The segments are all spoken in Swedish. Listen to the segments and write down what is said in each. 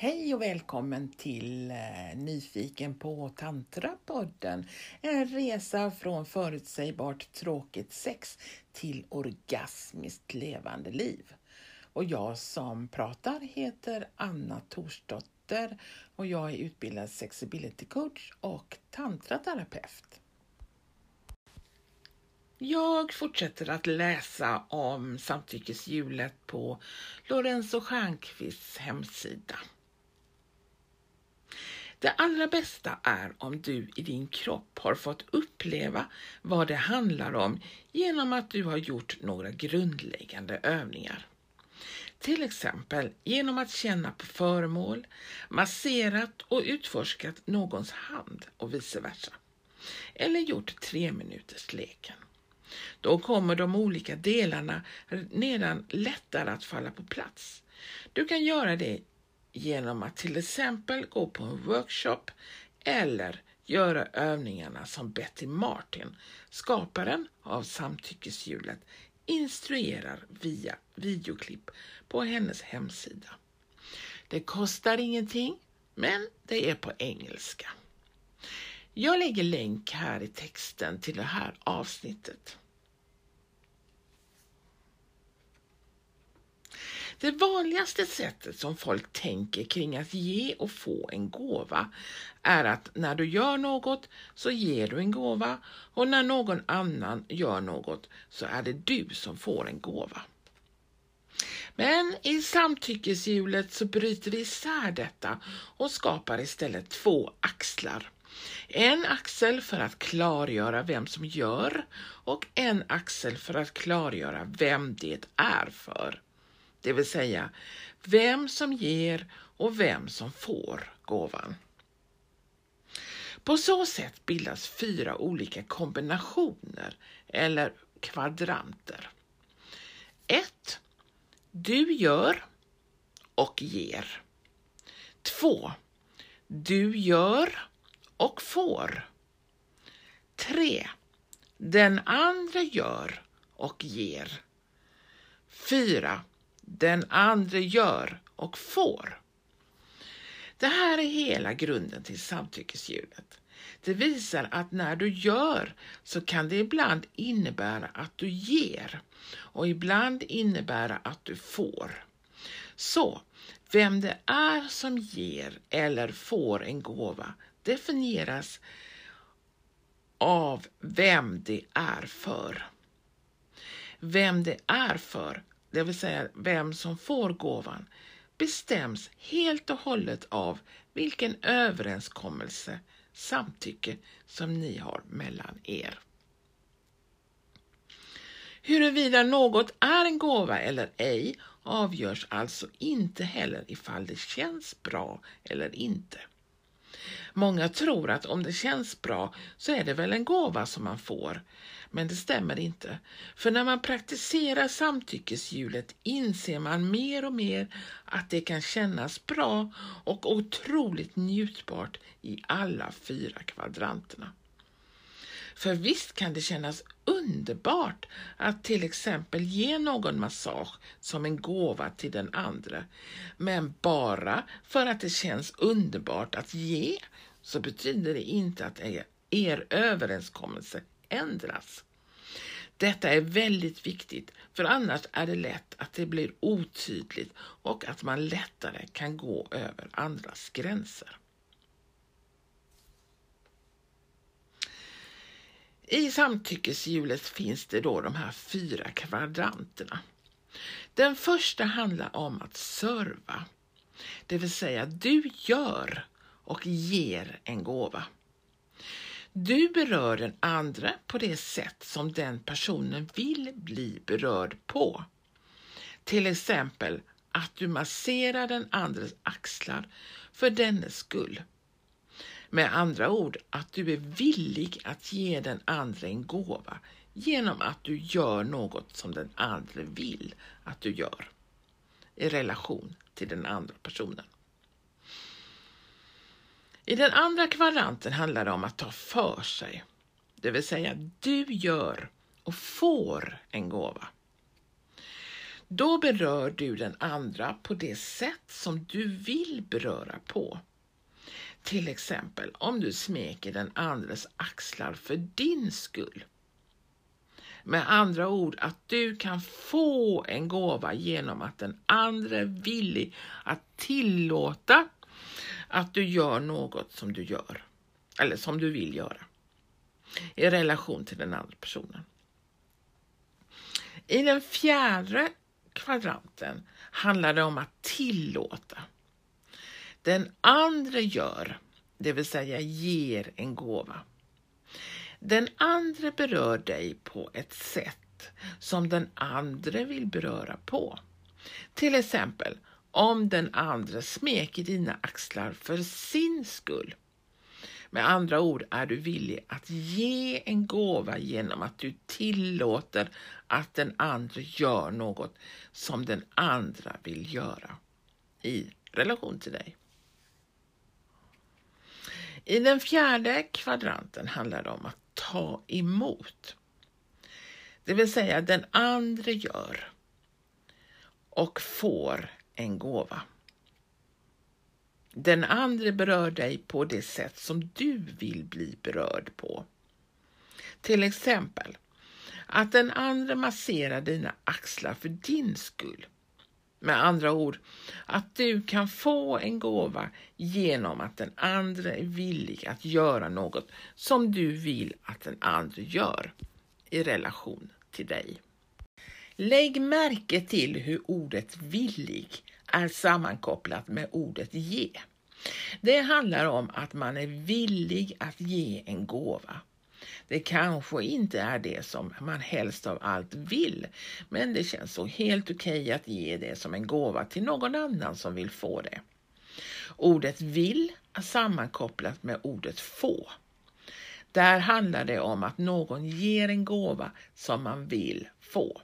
Hej och välkommen till eh, Nyfiken på tantrapodden En resa från förutsägbart tråkigt sex till orgasmiskt levande liv. Och jag som pratar heter Anna Torsdotter och jag är utbildad sexability coach och tantraterapeut. Jag fortsätter att läsa om samtyckeshjulet på Lorenzo Stjernquists hemsida. Det allra bästa är om du i din kropp har fått uppleva vad det handlar om genom att du har gjort några grundläggande övningar. Till exempel genom att känna på föremål, masserat och utforskat någons hand och vice versa. Eller gjort tre minuters leken. Då kommer de olika delarna nedan lättare att falla på plats. Du kan göra det genom att till exempel gå på en workshop eller göra övningarna som Betty Martin, skaparen av samtyckeshjulet, instruerar via videoklipp på hennes hemsida. Det kostar ingenting, men det är på engelska. Jag lägger länk här i texten till det här avsnittet. Det vanligaste sättet som folk tänker kring att ge och få en gåva är att när du gör något så ger du en gåva och när någon annan gör något så är det du som får en gåva. Men i samtyckeshjulet så bryter vi isär detta och skapar istället två axlar. En axel för att klargöra vem som gör och en axel för att klargöra vem det är för det vill säga vem som ger och vem som får gåvan. På så sätt bildas fyra olika kombinationer eller kvadranter. 1. Du gör och ger. 2. Du gör och får. 3. Den andra gör och ger. 4 den andre gör och får. Det här är hela grunden till samtyckeshjulet. Det visar att när du gör så kan det ibland innebära att du ger och ibland innebära att du får. Så vem det är som ger eller får en gåva definieras av vem det är för. Vem det är för det vill säga vem som får gåvan, bestäms helt och hållet av vilken överenskommelse, samtycke, som ni har mellan er. Huruvida något är en gåva eller ej avgörs alltså inte heller ifall det känns bra eller inte. Många tror att om det känns bra så är det väl en gåva som man får, men det stämmer inte. För när man praktiserar samtyckeshjulet inser man mer och mer att det kan kännas bra och otroligt njutbart i alla fyra kvadranterna. För visst kan det kännas underbart att till exempel ge någon massage som en gåva till den andra. Men bara för att det känns underbart att ge så betyder det inte att er överenskommelse ändras. Detta är väldigt viktigt, för annars är det lätt att det blir otydligt och att man lättare kan gå över andras gränser. I samtyckeshjulet finns det då de här fyra kvadranterna. Den första handlar om att serva, det vill säga du gör och ger en gåva. Du berör den andra på det sätt som den personen vill bli berörd på. Till exempel att du masserar den andres axlar för dennes skull. Med andra ord att du är villig att ge den andra en gåva genom att du gör något som den andra vill att du gör i relation till den andra personen. I den andra kvadranten handlar det om att ta för sig, det vill säga du gör och får en gåva. Då berör du den andra på det sätt som du vill beröra på. Till exempel om du smeker den andres axlar för din skull. Med andra ord att du kan få en gåva genom att den andra är villig att tillåta att du gör något som du gör eller som du vill göra i relation till den andra personen. I den fjärde kvadranten handlar det om att tillåta. Den andra gör, det vill säga ger en gåva. Den andra berör dig på ett sätt som den andra vill beröra på. Till exempel om den andra smeker dina axlar för sin skull. Med andra ord är du villig att ge en gåva genom att du tillåter att den andra gör något som den andra vill göra i relation till dig. I den fjärde kvadranten handlar det om att ta emot. Det vill säga den andra gör och får en gåva. Den andre berör dig på det sätt som du vill bli berörd på. Till exempel att den andre masserar dina axlar för din skull. Med andra ord, att du kan få en gåva genom att den andra är villig att göra något som du vill att den andra gör i relation till dig. Lägg märke till hur ordet villig är sammankopplat med ordet ge. Det handlar om att man är villig att ge en gåva. Det kanske inte är det som man helst av allt vill, men det känns så helt okej okay att ge det som en gåva till någon annan som vill få det. Ordet vill är sammankopplat med ordet få. Där handlar det om att någon ger en gåva som man vill få.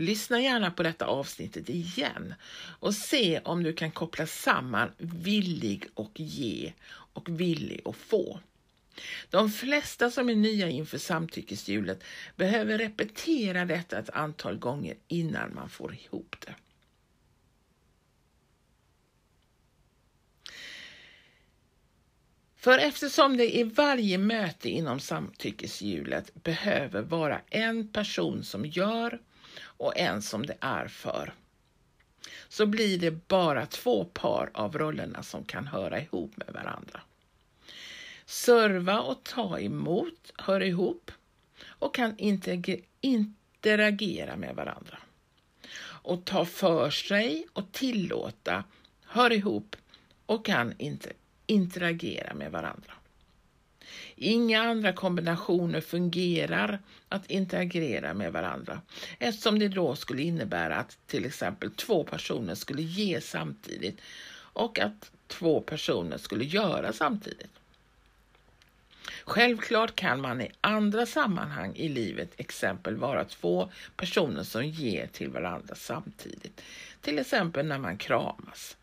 Lyssna gärna på detta avsnittet igen och se om du kan koppla samman villig och ge och villig och få. De flesta som är nya inför samtyckeshjulet behöver repetera detta ett antal gånger innan man får ihop det. För eftersom det i varje möte inom samtyckeshjulet behöver vara en person som gör och en som det är för, så blir det bara två par av rollerna som kan höra ihop med varandra. Serva och ta emot hör ihop och kan interagera med varandra. Och ta för sig och tillåta hör ihop och kan interagera med varandra. Inga andra kombinationer fungerar att interagera med varandra eftersom det då skulle innebära att till exempel två personer skulle ge samtidigt och att två personer skulle göra samtidigt. Självklart kan man i andra sammanhang i livet exempel vara två personer som ger till varandra samtidigt. Till exempel när man kramas.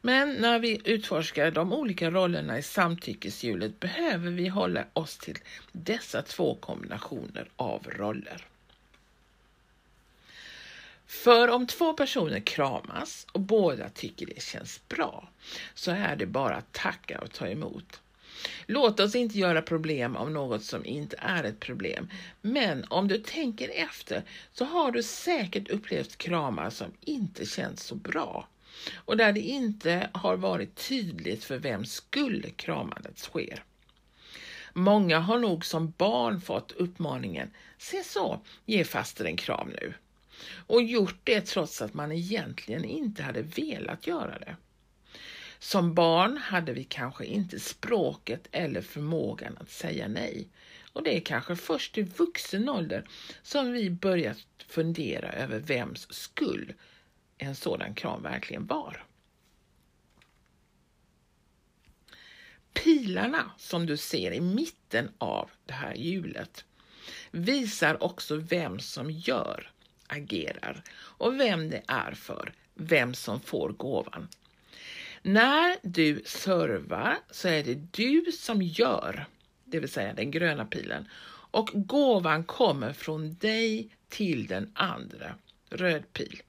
Men när vi utforskar de olika rollerna i samtyckeshjulet behöver vi hålla oss till dessa två kombinationer av roller. För om två personer kramas och båda tycker det känns bra så är det bara att tacka och ta emot. Låt oss inte göra problem av något som inte är ett problem. Men om du tänker efter så har du säkert upplevt kramar som inte känns så bra och där det inte har varit tydligt för vem skull kramandet sker. Många har nog som barn fått uppmaningen Se så, ge faster en kram nu och gjort det trots att man egentligen inte hade velat göra det. Som barn hade vi kanske inte språket eller förmågan att säga nej. Och det är kanske först i vuxen ålder som vi börjat fundera över vems skull en sådan kram verkligen var. Pilarna som du ser i mitten av det här hjulet visar också vem som gör, agerar och vem det är för, vem som får gåvan. När du servar så är det du som gör, det vill säga den gröna pilen, och gåvan kommer från dig till den andra. Röd pil.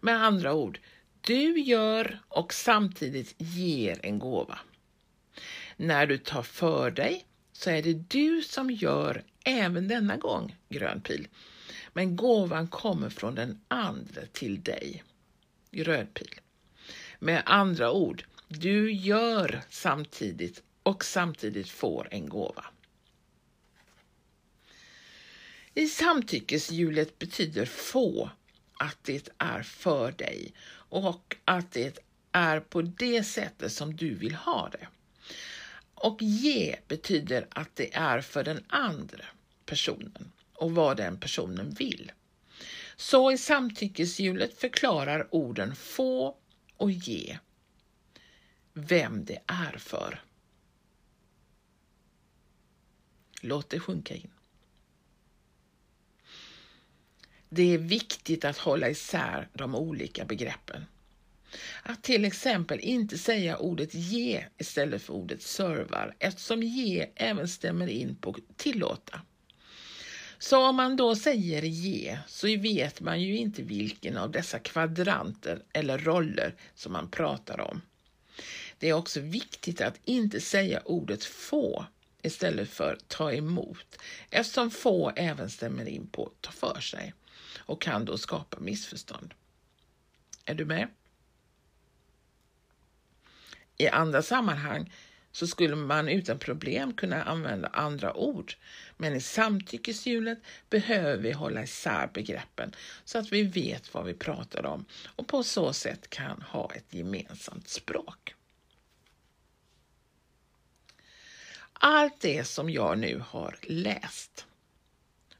Med andra ord, du gör och samtidigt ger en gåva. När du tar för dig så är det du som gör även denna gång, grön pil. Men gåvan kommer från den andra till dig, röd pil. Med andra ord, du gör samtidigt och samtidigt får en gåva. I samtyckeshjulet betyder få att det är för dig och att det är på det sättet som du vill ha det. Och ge betyder att det är för den andra personen och vad den personen vill. Så i samtyckeshjulet förklarar orden få och ge vem det är för. Låt det sjunka in. Det är viktigt att hålla isär de olika begreppen. Att till exempel inte säga ordet ge istället för ordet servar eftersom ge även stämmer in på tillåta. Så om man då säger ge så vet man ju inte vilken av dessa kvadranter eller roller som man pratar om. Det är också viktigt att inte säga ordet få istället för ta emot eftersom få även stämmer in på ta för sig och kan då skapa missförstånd. Är du med? I andra sammanhang så skulle man utan problem kunna använda andra ord. Men i samtyckeshjulet behöver vi hålla isär begreppen så att vi vet vad vi pratar om och på så sätt kan ha ett gemensamt språk. Allt det som jag nu har läst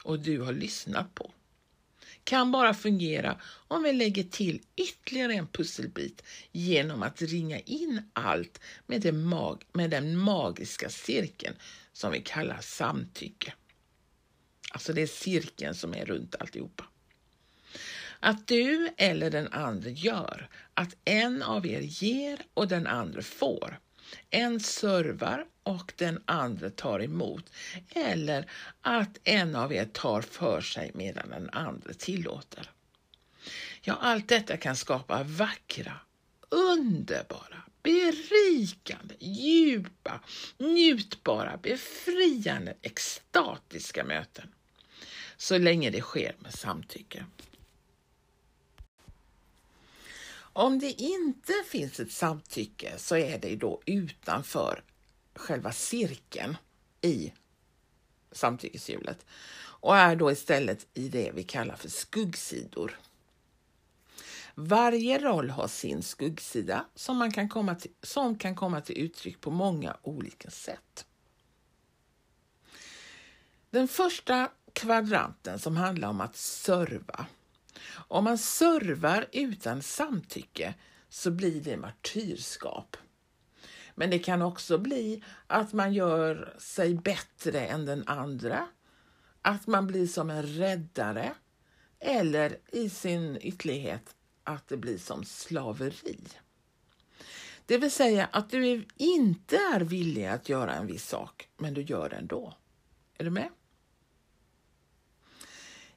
och du har lyssnat på kan bara fungera om vi lägger till ytterligare en pusselbit genom att ringa in allt med, det mag med den magiska cirkeln som vi kallar samtycke. Alltså det är cirkeln som är runt alltihopa. Att du eller den andra gör, att en av er ger och den andra får. En servar och den andra tar emot. Eller att en av er tar för sig medan den andra tillåter. Ja, allt detta kan skapa vackra, underbara, berikande, djupa, njutbara, befriande, extatiska möten. Så länge det sker med samtycke. Om det inte finns ett samtycke så är det då utanför själva cirkeln i samtyckeshjulet och är då istället i det vi kallar för skuggsidor. Varje roll har sin skuggsida som, man kan komma till, som kan komma till uttryck på många olika sätt. Den första kvadranten som handlar om att serva. Om man servar utan samtycke så blir det martyrskap. Men det kan också bli att man gör sig bättre än den andra, att man blir som en räddare eller i sin ytterlighet att det blir som slaveri. Det vill säga att du inte är villig att göra en viss sak, men du gör det ändå. Är du med?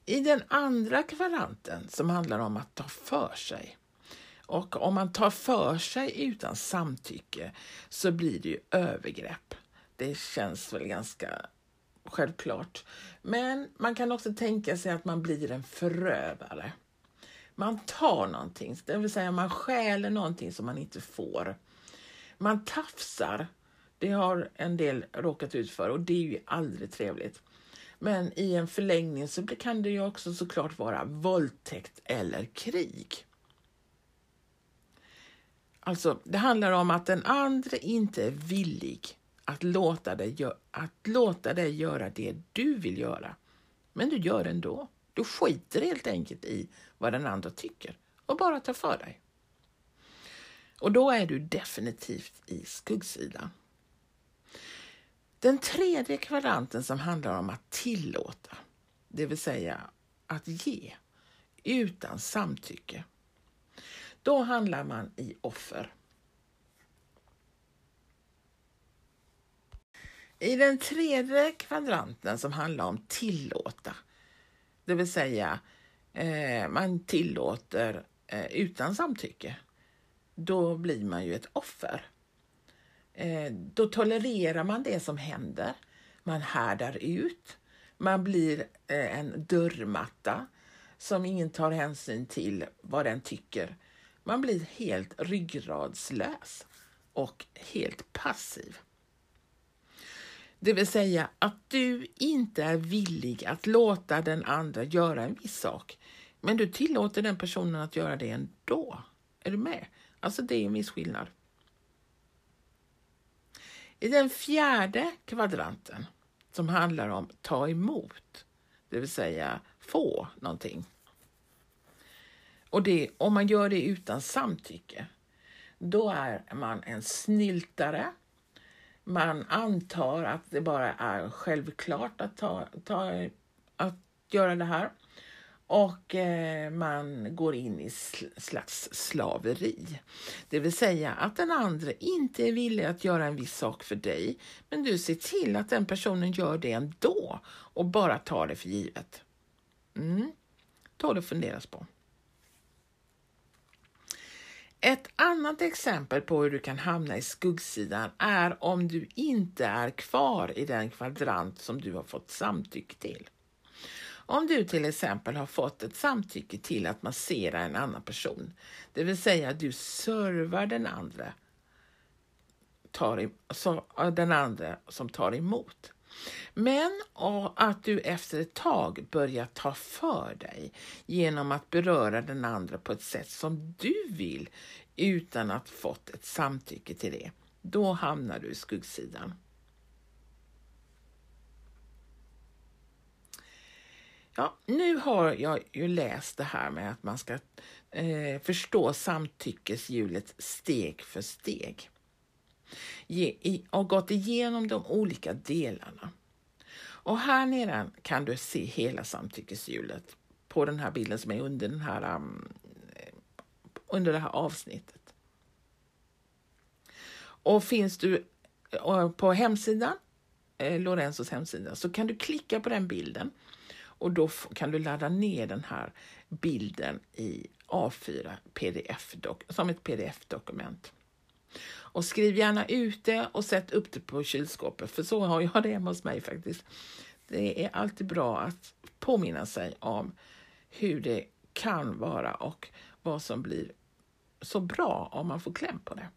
I den andra kvadranten som handlar om att ta för sig och om man tar för sig utan samtycke så blir det ju övergrepp. Det känns väl ganska självklart. Men man kan också tänka sig att man blir en förövare. Man tar någonting, det vill säga man stjäler någonting som man inte får. Man tafsar. Det har en del råkat ut för och det är ju aldrig trevligt. Men i en förlängning så kan det ju också såklart vara våldtäkt eller krig. Alltså, det handlar om att den andra inte är villig att låta, dig, att låta dig göra det du vill göra. Men du gör det ändå. Du skiter helt enkelt i vad den andra tycker och bara tar för dig. Och då är du definitivt i skuggsidan. Den tredje kvadranten som handlar om att tillåta, det vill säga att ge utan samtycke. Då handlar man i offer. I den tredje kvadranten som handlar om tillåta, det vill säga eh, man tillåter eh, utan samtycke, då blir man ju ett offer. Eh, då tolererar man det som händer. Man härdar ut. Man blir eh, en dörrmatta som ingen tar hänsyn till vad den tycker. Man blir helt ryggradslös och helt passiv. Det vill säga att du inte är villig att låta den andra göra en viss sak, men du tillåter den personen att göra det ändå. Är du med? Alltså det är en viss skillnad. I den fjärde kvadranten som handlar om ta emot, det vill säga få någonting. Och det, om man gör det utan samtycke, då är man en snyltare. Man antar att det bara är självklart att, ta, ta, att göra det här och eh, man går in i slags slaveri. Det vill säga att den andra inte är villig att göra en viss sak för dig, men du ser till att den personen gör det ändå och bara tar det för givet. Mm. Tål att funderas på. Ett annat exempel på hur du kan hamna i skuggsidan är om du inte är kvar i den kvadrant som du har fått samtycke till. Om du till exempel har fått ett samtycke till att massera en annan person, det vill säga du servar den andra, tar, så, den andra som tar emot. Men att du efter ett tag börjar ta för dig genom att beröra den andra på ett sätt som du vill utan att fått ett samtycke till det. Då hamnar du i skuggsidan. Ja, nu har jag ju läst det här med att man ska eh, förstå samtyckeshjulet steg för steg. Ge, i, och gått igenom de olika delarna. Och här nere kan du se hela samtyckeshjulet på den här bilden som är under, den här, um, under det här avsnittet. Och finns du eh, på hemsidan, eh, Lorenzos hemsida, så kan du klicka på den bilden och då kan du ladda ner den här bilden i A4 pdf som ett pdf-dokument. Och skriv gärna ut det och sätt upp det på kylskåpet, för så har jag det hemma hos mig faktiskt. Det är alltid bra att påminna sig om hur det kan vara och vad som blir så bra om man får kläm på det.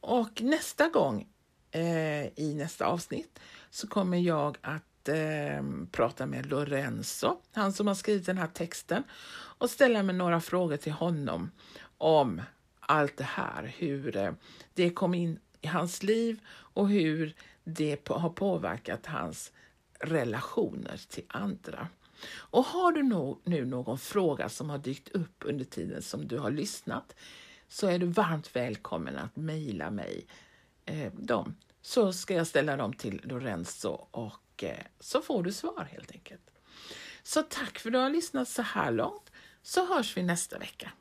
Och nästa gång Eh, i nästa avsnitt så kommer jag att eh, prata med Lorenzo, han som har skrivit den här texten, och ställa mig några frågor till honom om allt det här, hur eh, det kom in i hans liv och hur det på, har påverkat hans relationer till andra. Och har du no nu någon fråga som har dykt upp under tiden som du har lyssnat så är du varmt välkommen att mejla mig eh, dem så ska jag ställa dem till Lorenzo och eh, så får du svar helt enkelt. Så tack för att du har lyssnat så här långt så hörs vi nästa vecka.